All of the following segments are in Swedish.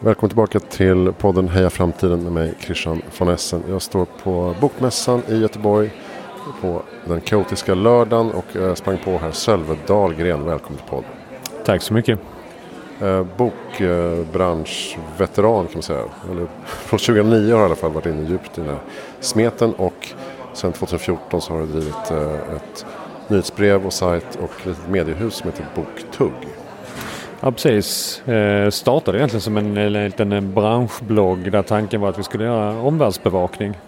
Välkommen tillbaka till podden Heja Framtiden med mig Christian von Essen. Jag står på Bokmässan i Göteborg på den kaotiska lördagen och jag sprang på här Sölve Dahlgren. Välkommen till podden. Tack så mycket. Eh, bokbranschveteran kan man säga. Eller, från 2009 har jag i alla fall varit inne djupt i den här smeten och sen 2014 så har du drivit eh, ett nyhetsbrev och sajt och ett mediehus som heter Boktugg. Ja precis. Eh, startade egentligen som en, en liten branschblogg där tanken var att vi skulle göra omvärldsbevakning.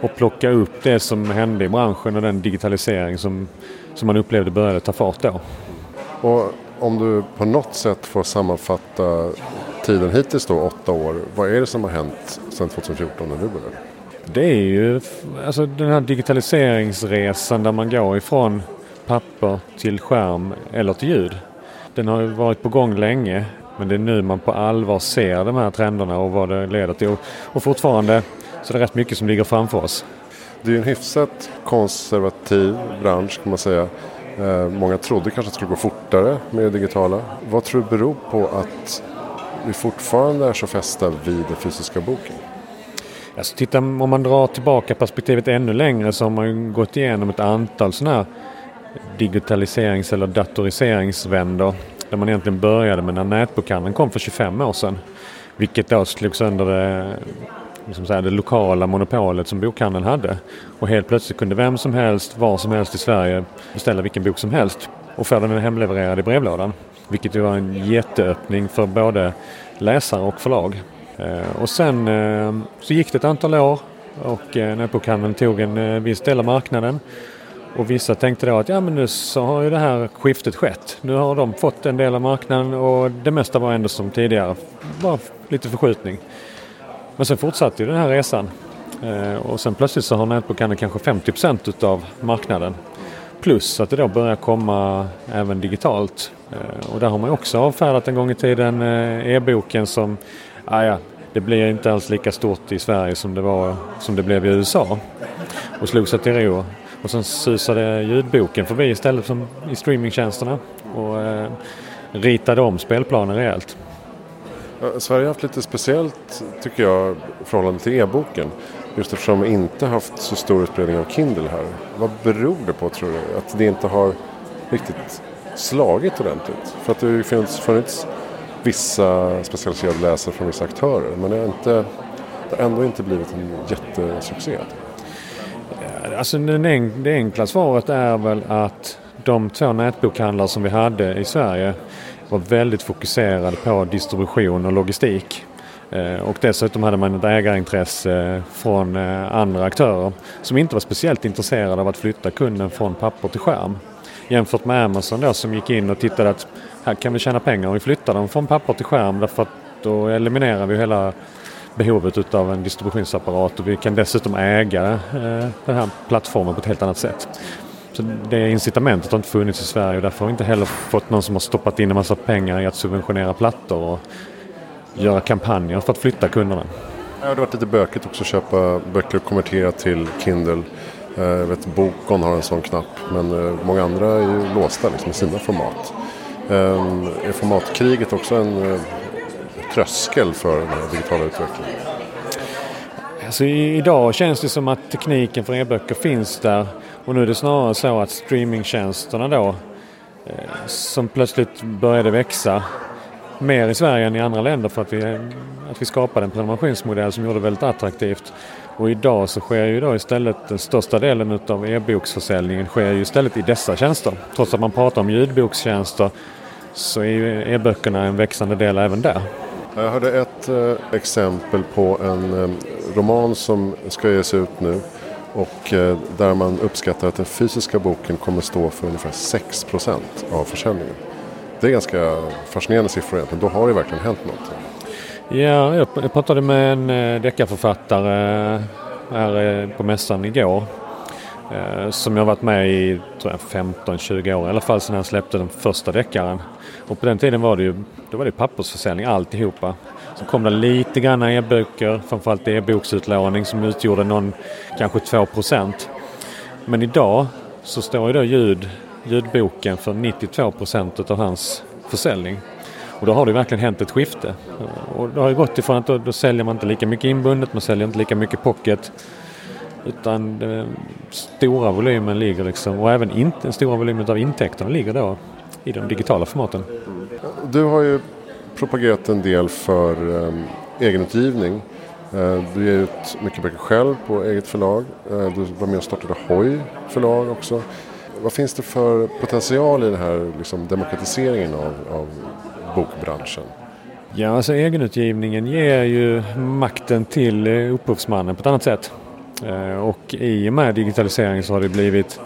Och plocka upp det som hände i branschen och den digitalisering som, som man upplevde började ta fart då. Och om du på något sätt får sammanfatta tiden hittills då, åtta år. Vad är det som har hänt sedan 2014 när du började? Det är ju alltså den här digitaliseringsresan där man går ifrån papper till skärm eller till ljud. Den har ju varit på gång länge men det är nu man på allvar ser de här trenderna och vad det leder till. Och fortfarande så är det rätt mycket som ligger framför oss. Det är ju en hyfsat konservativ bransch kan man säga. Eh, många trodde kanske att det skulle gå fortare med det digitala. Vad tror du beror på att vi fortfarande är så fästa vid den fysiska boken? Alltså, titta, om man drar tillbaka perspektivet ännu längre så har man gått igenom ett antal sådana här digitaliserings eller datoriseringsvändor. Där man egentligen började med när nätbokhandeln kom för 25 år sedan. Vilket då slog sönder det, liksom säga, det lokala monopolet som bokhandeln hade. Och helt plötsligt kunde vem som helst, var som helst i Sverige beställa vilken bok som helst och få den hemlevererad i brevlådan. Vilket ju var en jätteöppning för både läsare och förlag. Eh, och sen eh, så gick det ett antal år och eh, nätbokhandeln tog en viss del av marknaden. Och vissa tänkte då att ja men nu så har ju det här skiftet skett. Nu har de fått en del av marknaden och det mesta var ändå som tidigare. Bara lite förskjutning. Men sen fortsatte ju den här resan. Eh, och sen plötsligt så har nätbokhandeln kanske 50% utav marknaden. Plus att det då börjar komma även digitalt. Eh, och där har man också avfärdat en gång i tiden eh, e-boken som ah, ja, det blir inte alls lika stort i Sverige som det, var, som det blev i USA. Och slog sig till ro. Och sen susade ljudboken förbi istället som i streamingtjänsterna. Och eh, ritade om spelplanen rejält. Sverige har haft lite speciellt, tycker jag, förhållande till e-boken. Just eftersom vi inte haft så stor utbredning av Kindle här. Vad beror det på tror du? Att det inte har riktigt slagit ordentligt? För att det har ju funnits vissa specialiserade läsare från vissa aktörer. Men det har, inte, det har ändå inte blivit en jättesuccé. Alltså det enkla svaret är väl att de två nätbokhandlare som vi hade i Sverige var väldigt fokuserade på distribution och logistik. Eh, och dessutom hade man ett ägarintresse från eh, andra aktörer som inte var speciellt intresserade av att flytta kunden från papper till skärm. Jämfört med Amazon då som gick in och tittade att här kan vi tjäna pengar om vi flyttar dem från papper till skärm därför att då eliminerar vi hela behovet utav en distributionsapparat och vi kan dessutom äga eh, den här plattformen på ett helt annat sätt. Så det incitamentet har inte funnits i Sverige och därför har vi inte heller fått någon som har stoppat in en massa pengar i att subventionera plattor och göra kampanjer för att flytta kunderna. Det har varit lite bökigt också att köpa böcker och konvertera till Kindle. Eh, jag vet Bokon har en sån knapp men eh, många andra är ju låsta liksom, i sina format. Ehm, är formatkriget också en tröskel för den här digitala utvecklingen? Alltså, idag känns det som att tekniken för e-böcker finns där och nu är det snarare så att streamingtjänsterna då eh, som plötsligt började växa mer i Sverige än i andra länder för att vi, att vi skapade en prenumerationsmodell som gjorde det väldigt attraktivt. Och idag så sker ju då istället den största delen utav e-boksförsäljningen sker ju istället i dessa tjänster. Trots att man pratar om ljudbokstjänster så är ju e-böckerna en växande del även där. Jag hörde ett eh, exempel på en eh, roman som ska ges ut nu och eh, där man uppskattar att den fysiska boken kommer stå för ungefär 6% av försäljningen. Det är ganska fascinerande siffror egentligen. Då har det verkligen hänt något. Ja, jag pratade med en eh, deckarförfattare här eh, på mässan igår. Eh, som jag varit med i 15-20 år, i alla fall sedan han släppte den första deckaren. Och på den tiden var det ju då var det pappersförsäljning alltihopa. Så kom det lite grann e-böcker, framförallt e-boksutlåning som utgjorde någon, kanske 2% Men idag så står ju då ljud, ljudboken för 92% av hans försäljning. Och då har det verkligen hänt ett skifte. Och det har ju gått ifrån att då, då säljer man inte lika mycket inbundet, man säljer inte lika mycket pocket. Utan den stora volymen ligger liksom, och även in, den stora volymen av intäkterna ligger då i de digitala formaten. Du har ju propagerat en del för um, egenutgivning. Uh, du ger ut mycket böcker själv på eget förlag. Uh, du var med och startade Hoj förlag också. Vad finns det för potential i den här liksom, demokratiseringen av, av bokbranschen? Ja, alltså egenutgivningen ger ju makten till eh, upphovsmannen på ett annat sätt. Eh, och i och med digitaliseringen så har det blivit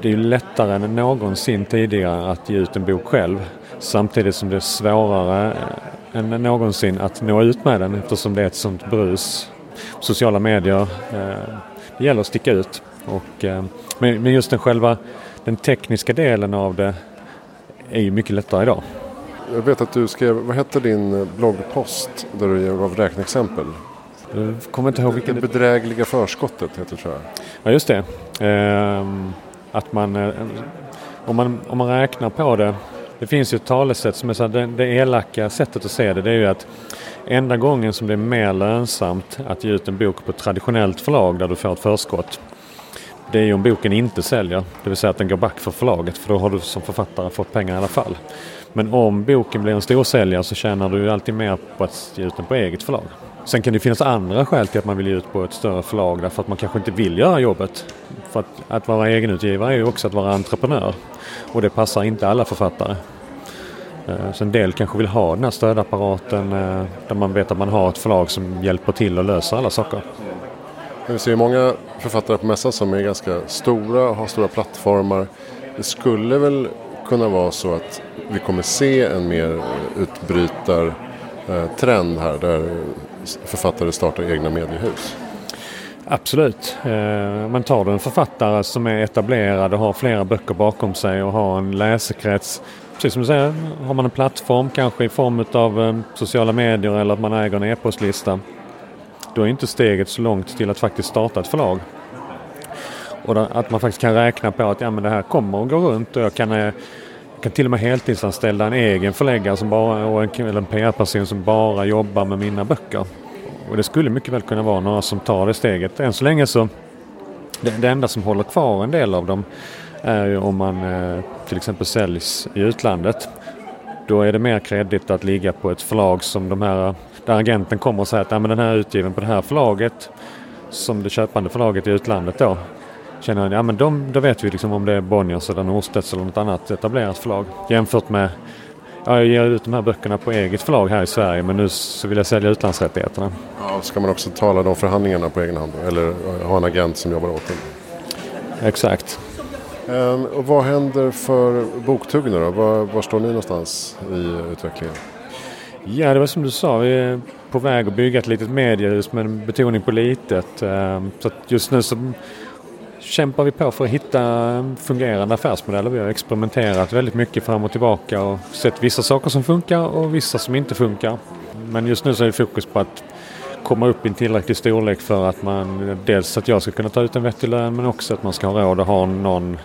det är lättare än någonsin tidigare att ge ut en bok själv samtidigt som det är svårare eh, än någonsin att nå ut med den eftersom det är ett sånt brus. Sociala medier, eh, det gäller att sticka ut. Och, men just den själva den tekniska delen av det är ju mycket lättare idag. Jag vet att du skrev, vad hette din bloggpost där du gav räkneexempel? Jag kommer inte ihåg vilken... Det bedrägliga förskottet heter tror jag. Ja just det. Ehm, att man, eh, om man, om man räknar på det. Det finns ju ett talesätt som är så här, det, det elaka sättet att se det. Det är ju att enda gången som det är mer lönsamt att ge ut en bok på ett traditionellt förlag där du får ett förskott det är ju om boken inte säljer, det vill säga att den går back för förlaget för då har du som författare fått pengar i alla fall. Men om boken blir en storsäljare så tjänar du ju alltid mer på att ge ut den på eget förlag. Sen kan det finnas andra skäl till att man vill ge ut på ett större förlag därför att man kanske inte vill göra jobbet. För att, att vara egenutgivare är ju också att vara entreprenör och det passar inte alla författare. Eh, så en del kanske vill ha den här stödapparaten eh, där man vet att man har ett förlag som hjälper till och löser alla saker. Vi ser många författare på mässan som är ganska stora och har stora plattformar. Det skulle väl kunna vara så att vi kommer se en mer utbrytartrend här där författare startar egna mediehus. Absolut. Men man tar en författare som är etablerad och har flera böcker bakom sig och har en läsekrets. Precis som du säger, har man en plattform kanske i form av eh, sociala medier eller att man äger en e-postlista då är inte steget så långt till att faktiskt starta ett förlag. Och att man faktiskt kan räkna på att ja, men det här kommer att gå runt och jag kan, eh, jag kan till och med heltidsanställa en egen förläggare som bara, och en, eller en PR-person som bara jobbar med mina böcker. Och det skulle mycket väl kunna vara några som tar det steget. Än så länge så det, det enda som håller kvar en del av dem är ju om man eh, till exempel säljs i utlandet. Då är det mer kreddigt att ligga på ett förlag som de här där agenten kommer och säger att men den här är utgiven på det här förlaget som det köpande förlaget i utlandet då. Känner ja men de, då vet vi liksom om det är Bonniers eller Norstedts eller något annat etablerat förlag. Jämfört med Ja, jag ger ut de här böckerna på eget förlag här i Sverige men nu så vill jag sälja utlandsrättigheterna. Ja, ska man också tala de förhandlingarna på egen hand eller ha en agent som jobbar åt en? Exakt. Um, och vad händer för Boktuggen då? Var, var står ni någonstans i utvecklingen? Ja, det var som du sa. Vi är på väg att bygga ett litet mediehus med en betoning på litet. Ehm, så just nu så kämpar vi på för att hitta fungerande affärsmodeller. Vi har experimenterat väldigt mycket fram och tillbaka och sett vissa saker som funkar och vissa som inte funkar. Men just nu så är det fokus på att komma upp i en tillräcklig storlek för att man dels att jag ska kunna ta ut en vettig lön men också att man ska ha råd att ha någon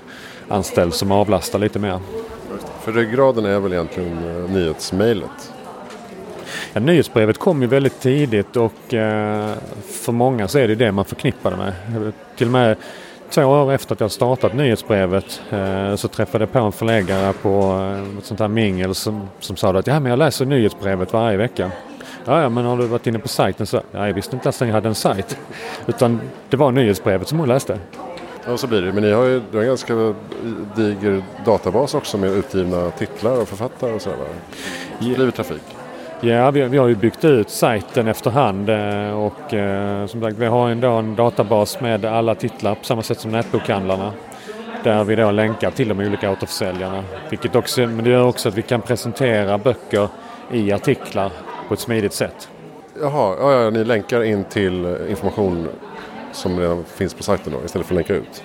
anställd som avlastar lite mer. För ryggraden är väl egentligen eh, nyhetsmejlet? Ja, nyhetsbrevet kom ju väldigt tidigt och eh, för många så är det det man förknippar det med. Till och med två år efter att jag startat nyhetsbrevet eh, så träffade jag på en förläggare på eh, ett sånt här mingel som, som sa att ja, men jag läser nyhetsbrevet varje vecka. Ja, ja, men har du varit inne på sajten så? Ja, jag visste inte ens att jag hade en sajt. Utan det var nyhetsbrevet som hon läste. Ja, så blir det. Men ni har ju en ganska diger databas också med utgivna titlar och författare och sådär. Det blir trafik. Ja, vi, vi, har ju byggt ut sajten efterhand eh, och eh, som sagt vi har ändå en databas med alla titlar på samma sätt som nätbokhandlarna. Där vi då länkar till de olika återförsäljarna. Vilket också, men det gör också att vi kan presentera böcker i artiklar på ett smidigt sätt. Jaha, ja, ja, ni länkar in till information som redan finns på sajten då, istället för att länka ut?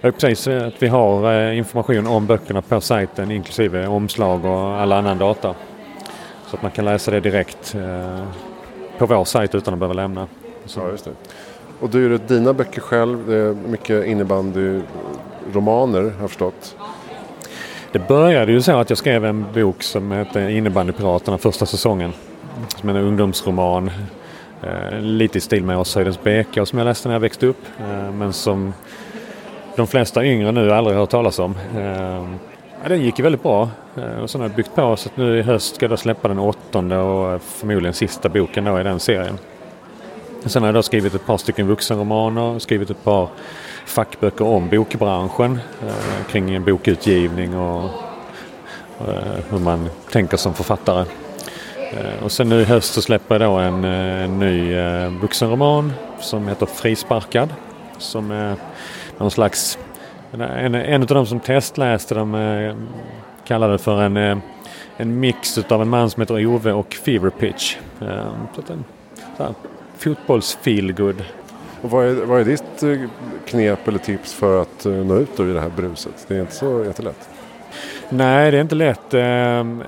Ja, precis. Att vi har eh, information om böckerna på sajten inklusive omslag och all annan data. Så att man kan läsa det direkt eh, på vår sajt utan att behöva lämna. Så. Ja, just det. Och du gör dina böcker själv. Det är mycket innebandy, romaner har jag förstått. Det började ju så att jag skrev en bok som hette Innebandypiraterna första säsongen. Som är en ungdomsroman. Eh, lite i stil med Åshöjdens BK som jag läste när jag växte upp. Eh, men som de flesta yngre nu aldrig hört talas om. Eh, ja, den gick ju väldigt bra. Eh, och sen har jag byggt på så att nu i höst ska jag släppa den åttonde och eh, förmodligen sista boken då i den serien. Sen har jag då skrivit ett par stycken vuxenromaner, skrivit ett par fackböcker om bokbranschen eh, kring bokutgivning och eh, hur man tänker som författare. Eh, och sen nu i höst så släpper jag då en, eh, en ny eh, vuxenroman som heter Frisparkad. Som är någon slags, en, en av de som testläste dem eh, kallade det för en, eh, en mix av en man som heter Ove och Fever Pitch. Så att en, så här, fotbolls feelgood. Och vad, är, vad är ditt eh, knep eller tips för att eh, nå ut i det här bruset? Det är inte så jättelätt. Nej, det är inte lätt. Ehm,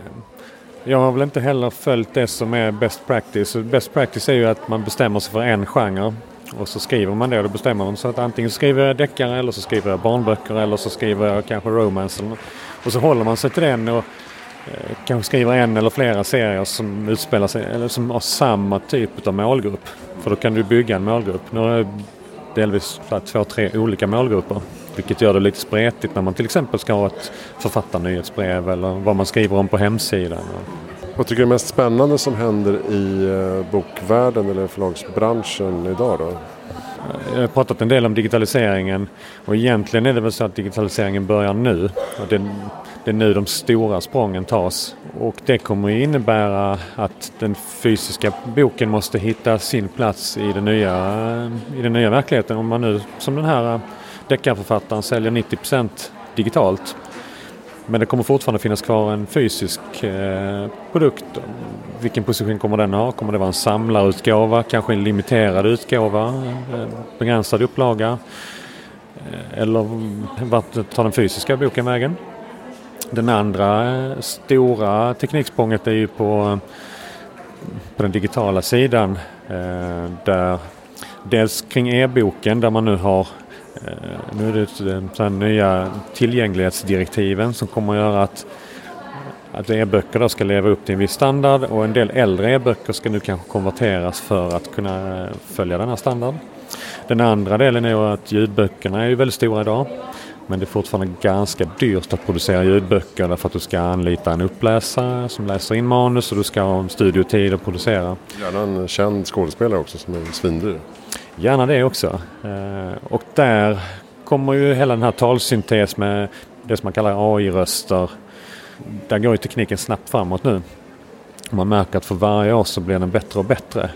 jag har väl inte heller följt det som är best practice. Best practice är ju att man bestämmer sig för en genre och så skriver man det och då bestämmer man sig att antingen skriver jag deckare eller så skriver jag barnböcker eller så skriver jag kanske romance. Och så håller man sig till den och Eh, kanske skriver en eller flera serier som utspelar sig eller som har samma typ av målgrupp. För då kan du bygga en målgrupp. Nu har jag delvis två, tre olika målgrupper. Vilket gör det lite spretigt när man till exempel ska ha ett författarnyhetsbrev eller vad man skriver om på hemsidan. Vad tycker du är mest spännande som händer i eh, bokvärlden eller förlagsbranschen idag då? Jag har pratat en del om digitaliseringen och egentligen är det väl så att digitaliseringen börjar nu. Och det, det är nu de stora sprången tas. Och det kommer innebära att den fysiska boken måste hitta sin plats i den nya, i den nya verkligheten. Om man nu som den här eh, deckarförfattaren säljer 90% digitalt men det kommer fortfarande finnas kvar en fysisk eh, produkt. Vilken position kommer den ha? Kommer det vara en samlarutgåva, kanske en limiterad utgåva, begränsad upplaga? Eh, eller vart tar den fysiska boken vägen? Den andra eh, stora tekniksprånget är ju på, på den digitala sidan. Där dels kring e-boken där man nu har Eh, nu är det de nya tillgänglighetsdirektiven som kommer att göra att, att e-böcker ska leva upp till en viss standard och en del äldre e-böcker ska nu kanske konverteras för att kunna eh, följa denna standard. Den andra delen är att ljudböckerna är ju väldigt stora idag. Men det är fortfarande ganska dyrt att producera ljudböcker därför att du ska anlita en uppläsare som läser in manus och du ska ha studiotid att producera. Gärna en känd skådespelare också som är svindyr. Gärna det också. Eh, och där kommer ju hela den här talsyntes med det som man kallar AI-röster. Där går ju tekniken snabbt framåt nu. Man märker att för varje år så blir den bättre och bättre.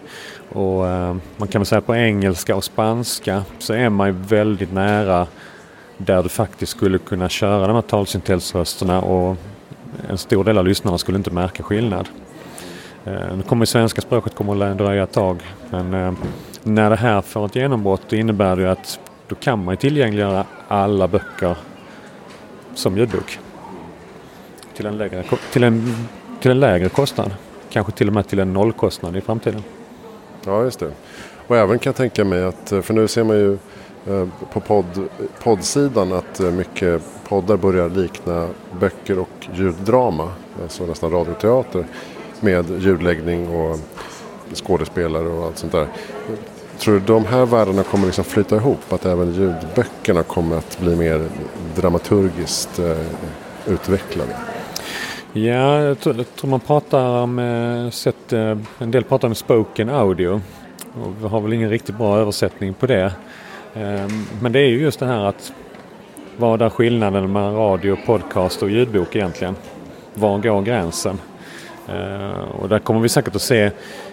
Och eh, man kan väl säga på engelska och spanska så är man ju väldigt nära där du faktiskt skulle kunna köra de här talsyntesrösterna och en stor del av lyssnarna skulle inte märka skillnad. Eh, nu kommer svenska språket kommer att dröja ett tag men eh, när det här får ett genombrott innebär det att då kan man tillgängliggöra alla böcker som ljudbok. Till en lägre, till en, till en lägre kostnad. Kanske till och med till en nollkostnad i framtiden. Ja, just det. Och även kan jag tänka mig att, eh, för nu ser man ju Eh, på podd, poddsidan att eh, mycket poddar börjar likna böcker och ljuddrama. Alltså nästan radioteater med ljudläggning och skådespelare och allt sånt där. Tror du de här världarna kommer liksom flyta ihop? Att även ljudböckerna kommer att bli mer dramaturgiskt eh, utvecklade? Ja, jag tror, man pratar om, eh, sett, en del pratar om spoken audio. Och vi har väl ingen riktigt bra översättning på det. Ehm, men det är ju just det här att vad är skillnaden mellan radio, podcast och ljudbok egentligen? Var går gränsen? Ehm, och där kommer vi säkert att se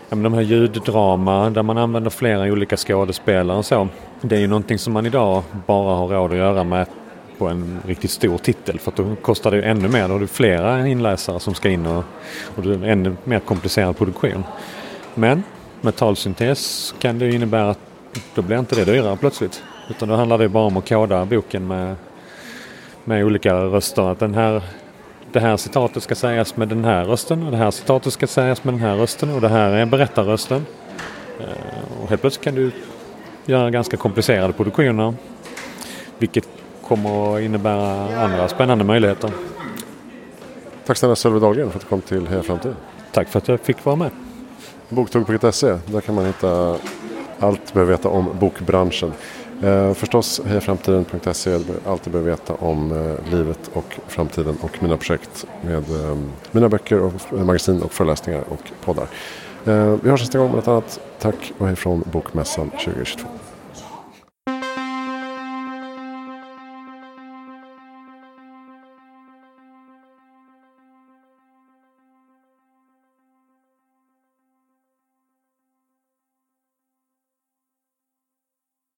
ja, de här ljuddrama där man använder flera olika skådespelare och så. Det är ju någonting som man idag bara har råd att göra med på en riktigt stor titel för att då kostar det ju ännu mer. Då har du flera inläsare som ska in och, och det är ännu mer komplicerad produktion. Men med talsyntes kan det innebära att då blir inte det dyrare plötsligt. Utan då handlar det bara om att koda boken med, med olika röster. Att den här det här citatet ska sägas med den här rösten och det här citatet ska sägas med den här rösten och det här är berättarrösten. Eh, och helt plötsligt kan du göra ganska komplicerade produktioner. Vilket kommer att innebära andra spännande möjligheter. Tack snälla Sölve Dahlgren för att du kom till Heja Framtiden. Tack för att jag fick vara med. Boktåg.se, där kan man hitta allt du behöver veta om bokbranschen. Eh, förstås hejaframtiden.se, Allt du behöver veta om eh, livet och framtiden och mina projekt med eh, mina böcker, och magasin och föreläsningar och poddar. Eh, vi hörs nästa gång med något annat. Tack och hej från Bokmässan 2022.